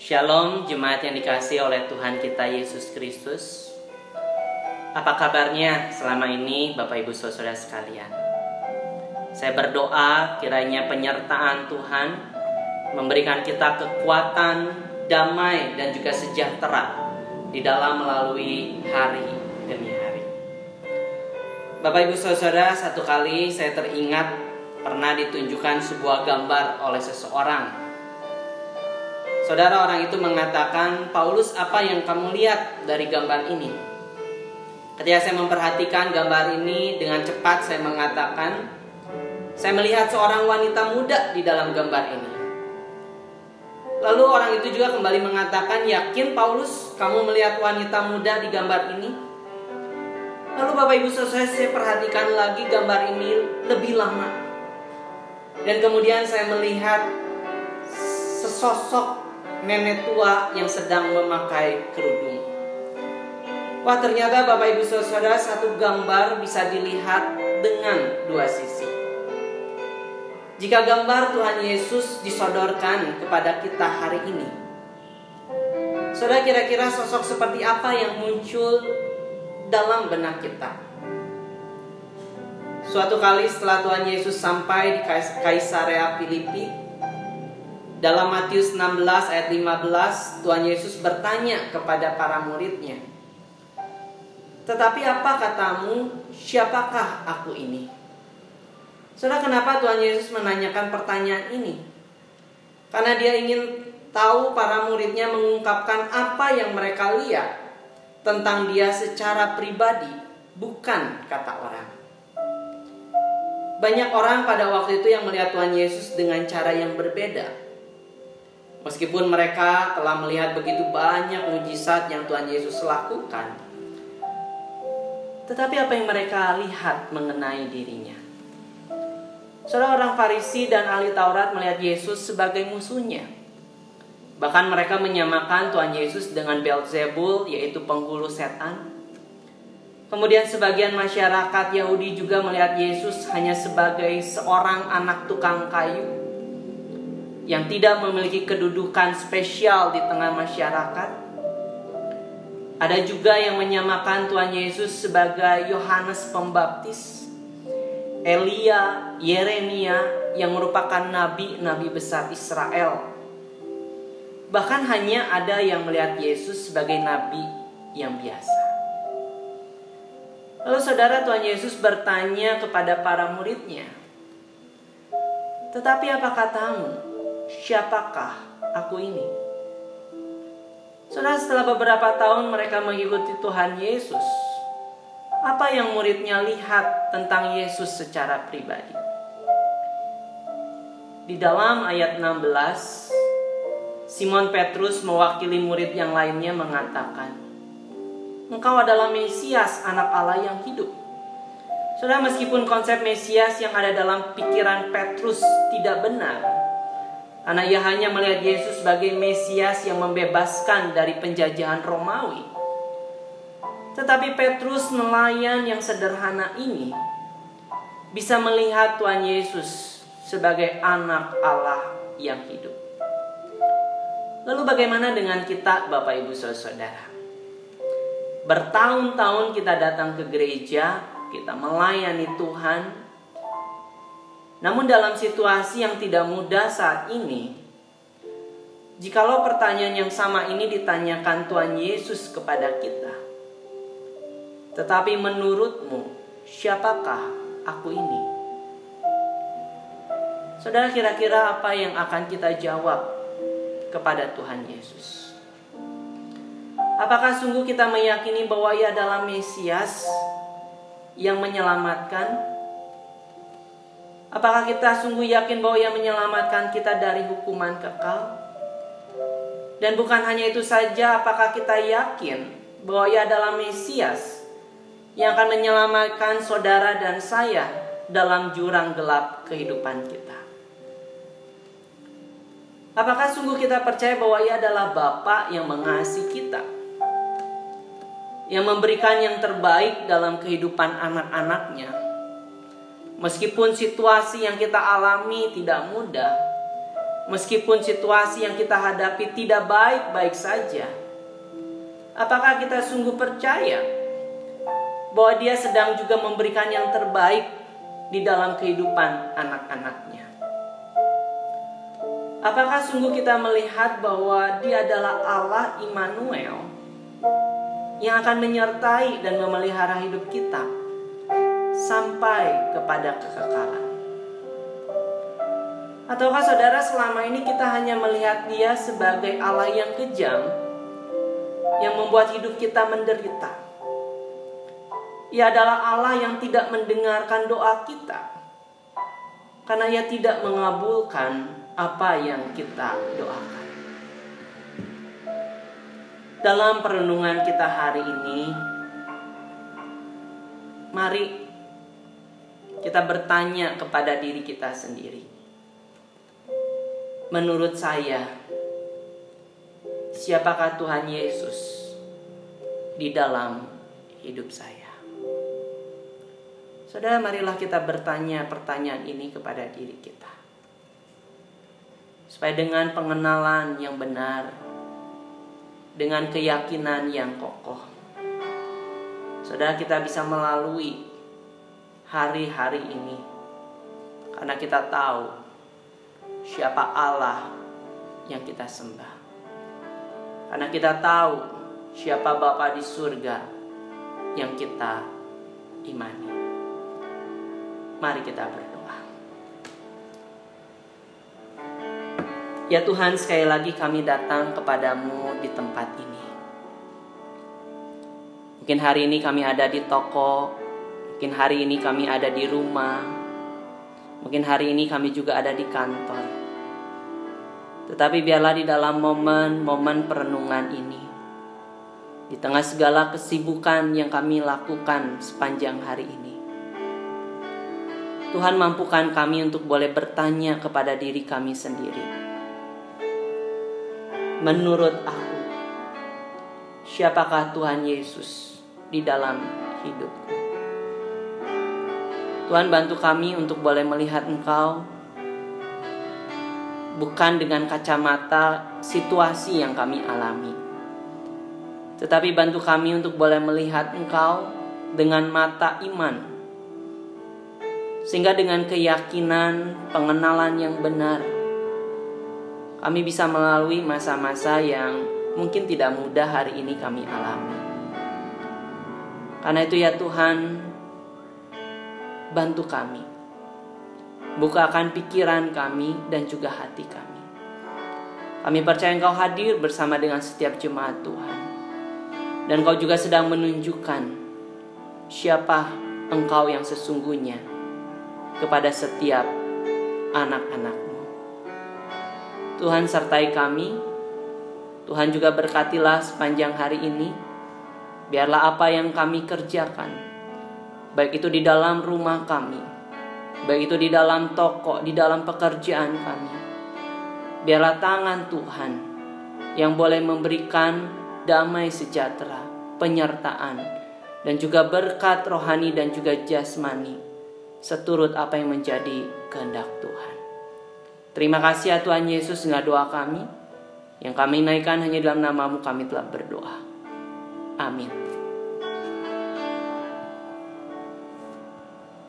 Shalom jemaat yang dikasih oleh Tuhan kita Yesus Kristus. Apa kabarnya selama ini Bapak Ibu Saudara sekalian? Saya berdoa kiranya penyertaan Tuhan Memberikan kita kekuatan, damai dan juga sejahtera Di dalam melalui hari demi hari. Bapak Ibu Saudara satu kali saya teringat Pernah ditunjukkan sebuah gambar oleh seseorang Saudara orang itu mengatakan, Paulus apa yang kamu lihat dari gambar ini? Ketika saya memperhatikan gambar ini dengan cepat saya mengatakan, saya melihat seorang wanita muda di dalam gambar ini. Lalu orang itu juga kembali mengatakan, yakin Paulus kamu melihat wanita muda di gambar ini? Lalu Bapak Ibu Saudara saya perhatikan lagi gambar ini lebih lama. Dan kemudian saya melihat sesosok nenek tua yang sedang memakai kerudung. Wah ternyata Bapak Ibu Saudara satu gambar bisa dilihat dengan dua sisi. Jika gambar Tuhan Yesus disodorkan kepada kita hari ini, Saudara kira-kira sosok seperti apa yang muncul dalam benak kita? Suatu kali setelah Tuhan Yesus sampai di Kaisarea Filipi, dalam Matius 16 ayat 15 Tuhan Yesus bertanya kepada para muridnya Tetapi apa katamu siapakah aku ini? Saudara kenapa Tuhan Yesus menanyakan pertanyaan ini? Karena dia ingin tahu para muridnya mengungkapkan apa yang mereka lihat tentang dia secara pribadi, bukan kata orang. Banyak orang pada waktu itu yang melihat Tuhan Yesus dengan cara yang berbeda. Meskipun mereka telah melihat begitu banyak mujizat yang Tuhan Yesus lakukan, tetapi apa yang mereka lihat mengenai dirinya? Saudara orang Farisi dan ahli Taurat melihat Yesus sebagai musuhnya. Bahkan mereka menyamakan Tuhan Yesus dengan Beelzebul, yaitu penghulu setan. Kemudian sebagian masyarakat Yahudi juga melihat Yesus hanya sebagai seorang anak tukang kayu yang tidak memiliki kedudukan spesial di tengah masyarakat. Ada juga yang menyamakan Tuhan Yesus sebagai Yohanes Pembaptis, Elia, Yeremia yang merupakan nabi-nabi besar Israel. Bahkan hanya ada yang melihat Yesus sebagai nabi yang biasa. Lalu saudara Tuhan Yesus bertanya kepada para muridnya, "Tetapi apa katamu? Siapakah aku ini? Saudara, setelah beberapa tahun mereka mengikuti Tuhan Yesus, apa yang muridnya lihat tentang Yesus secara pribadi? Di dalam ayat 16, Simon Petrus mewakili murid yang lainnya mengatakan, Engkau adalah Mesias, anak Allah yang hidup. Saudara, meskipun konsep Mesias yang ada dalam pikiran Petrus tidak benar, karena ia hanya melihat Yesus sebagai Mesias yang membebaskan dari penjajahan Romawi. Tetapi Petrus nelayan yang sederhana ini bisa melihat Tuhan Yesus sebagai anak Allah yang hidup. Lalu bagaimana dengan kita Bapak Ibu Saudara? Bertahun-tahun kita datang ke gereja, kita melayani Tuhan, namun dalam situasi yang tidak mudah saat ini, jikalau pertanyaan yang sama ini ditanyakan Tuhan Yesus kepada kita, tetapi menurutmu siapakah aku ini? Saudara kira-kira apa yang akan kita jawab kepada Tuhan Yesus? Apakah sungguh kita meyakini bahwa ia adalah Mesias yang menyelamatkan Apakah kita sungguh yakin bahwa Ia menyelamatkan kita dari hukuman kekal? Dan bukan hanya itu saja, apakah kita yakin bahwa Ia adalah Mesias yang akan menyelamatkan saudara dan saya dalam jurang gelap kehidupan kita? Apakah sungguh kita percaya bahwa Ia adalah Bapa yang mengasihi kita? Yang memberikan yang terbaik dalam kehidupan anak-anaknya Meskipun situasi yang kita alami tidak mudah, Meskipun situasi yang kita hadapi tidak baik-baik saja, apakah kita sungguh percaya bahwa Dia sedang juga memberikan yang terbaik di dalam kehidupan anak-anaknya? Apakah sungguh kita melihat bahwa Dia adalah Allah Immanuel yang akan menyertai dan memelihara hidup kita sampai kepada kekekalan? Ataukah saudara selama ini kita hanya melihat dia sebagai Allah yang kejam yang membuat hidup kita menderita? Ia adalah Allah yang tidak mendengarkan doa kita karena ia tidak mengabulkan apa yang kita doakan. Dalam perenungan kita hari ini, mari kita bertanya kepada diri kita sendiri menurut saya, siapakah Tuhan Yesus di dalam hidup saya? Saudara, marilah kita bertanya pertanyaan ini kepada diri kita. Supaya dengan pengenalan yang benar, dengan keyakinan yang kokoh, saudara kita bisa melalui hari-hari ini. Karena kita tahu siapa Allah yang kita sembah. Karena kita tahu siapa Bapa di surga yang kita imani. Mari kita berdoa. Ya Tuhan, sekali lagi kami datang kepadamu di tempat ini. Mungkin hari ini kami ada di toko, mungkin hari ini kami ada di rumah, Mungkin hari ini kami juga ada di kantor. Tetapi biarlah di dalam momen-momen perenungan ini, di tengah segala kesibukan yang kami lakukan sepanjang hari ini, Tuhan mampukan kami untuk boleh bertanya kepada diri kami sendiri. Menurut aku, siapakah Tuhan Yesus di dalam hidupku? Tuhan bantu kami untuk boleh melihat Engkau bukan dengan kacamata situasi yang kami alami. Tetapi bantu kami untuk boleh melihat Engkau dengan mata iman. Sehingga dengan keyakinan, pengenalan yang benar, kami bisa melalui masa-masa yang mungkin tidak mudah hari ini kami alami. Karena itu ya Tuhan, bantu kami. Bukakan pikiran kami dan juga hati kami. Kami percaya Engkau hadir bersama dengan setiap jemaat Tuhan. Dan Engkau juga sedang menunjukkan siapa Engkau yang sesungguhnya kepada setiap anak-anakmu. Tuhan sertai kami. Tuhan juga berkatilah sepanjang hari ini. Biarlah apa yang kami kerjakan baik itu di dalam rumah kami, baik itu di dalam toko, di dalam pekerjaan kami. Biarlah tangan Tuhan yang boleh memberikan damai sejahtera, penyertaan, dan juga berkat rohani dan juga jasmani, seturut apa yang menjadi kehendak Tuhan. Terima kasih ya Tuhan Yesus dengan doa kami, yang kami naikkan hanya dalam namamu kami telah berdoa. Amin.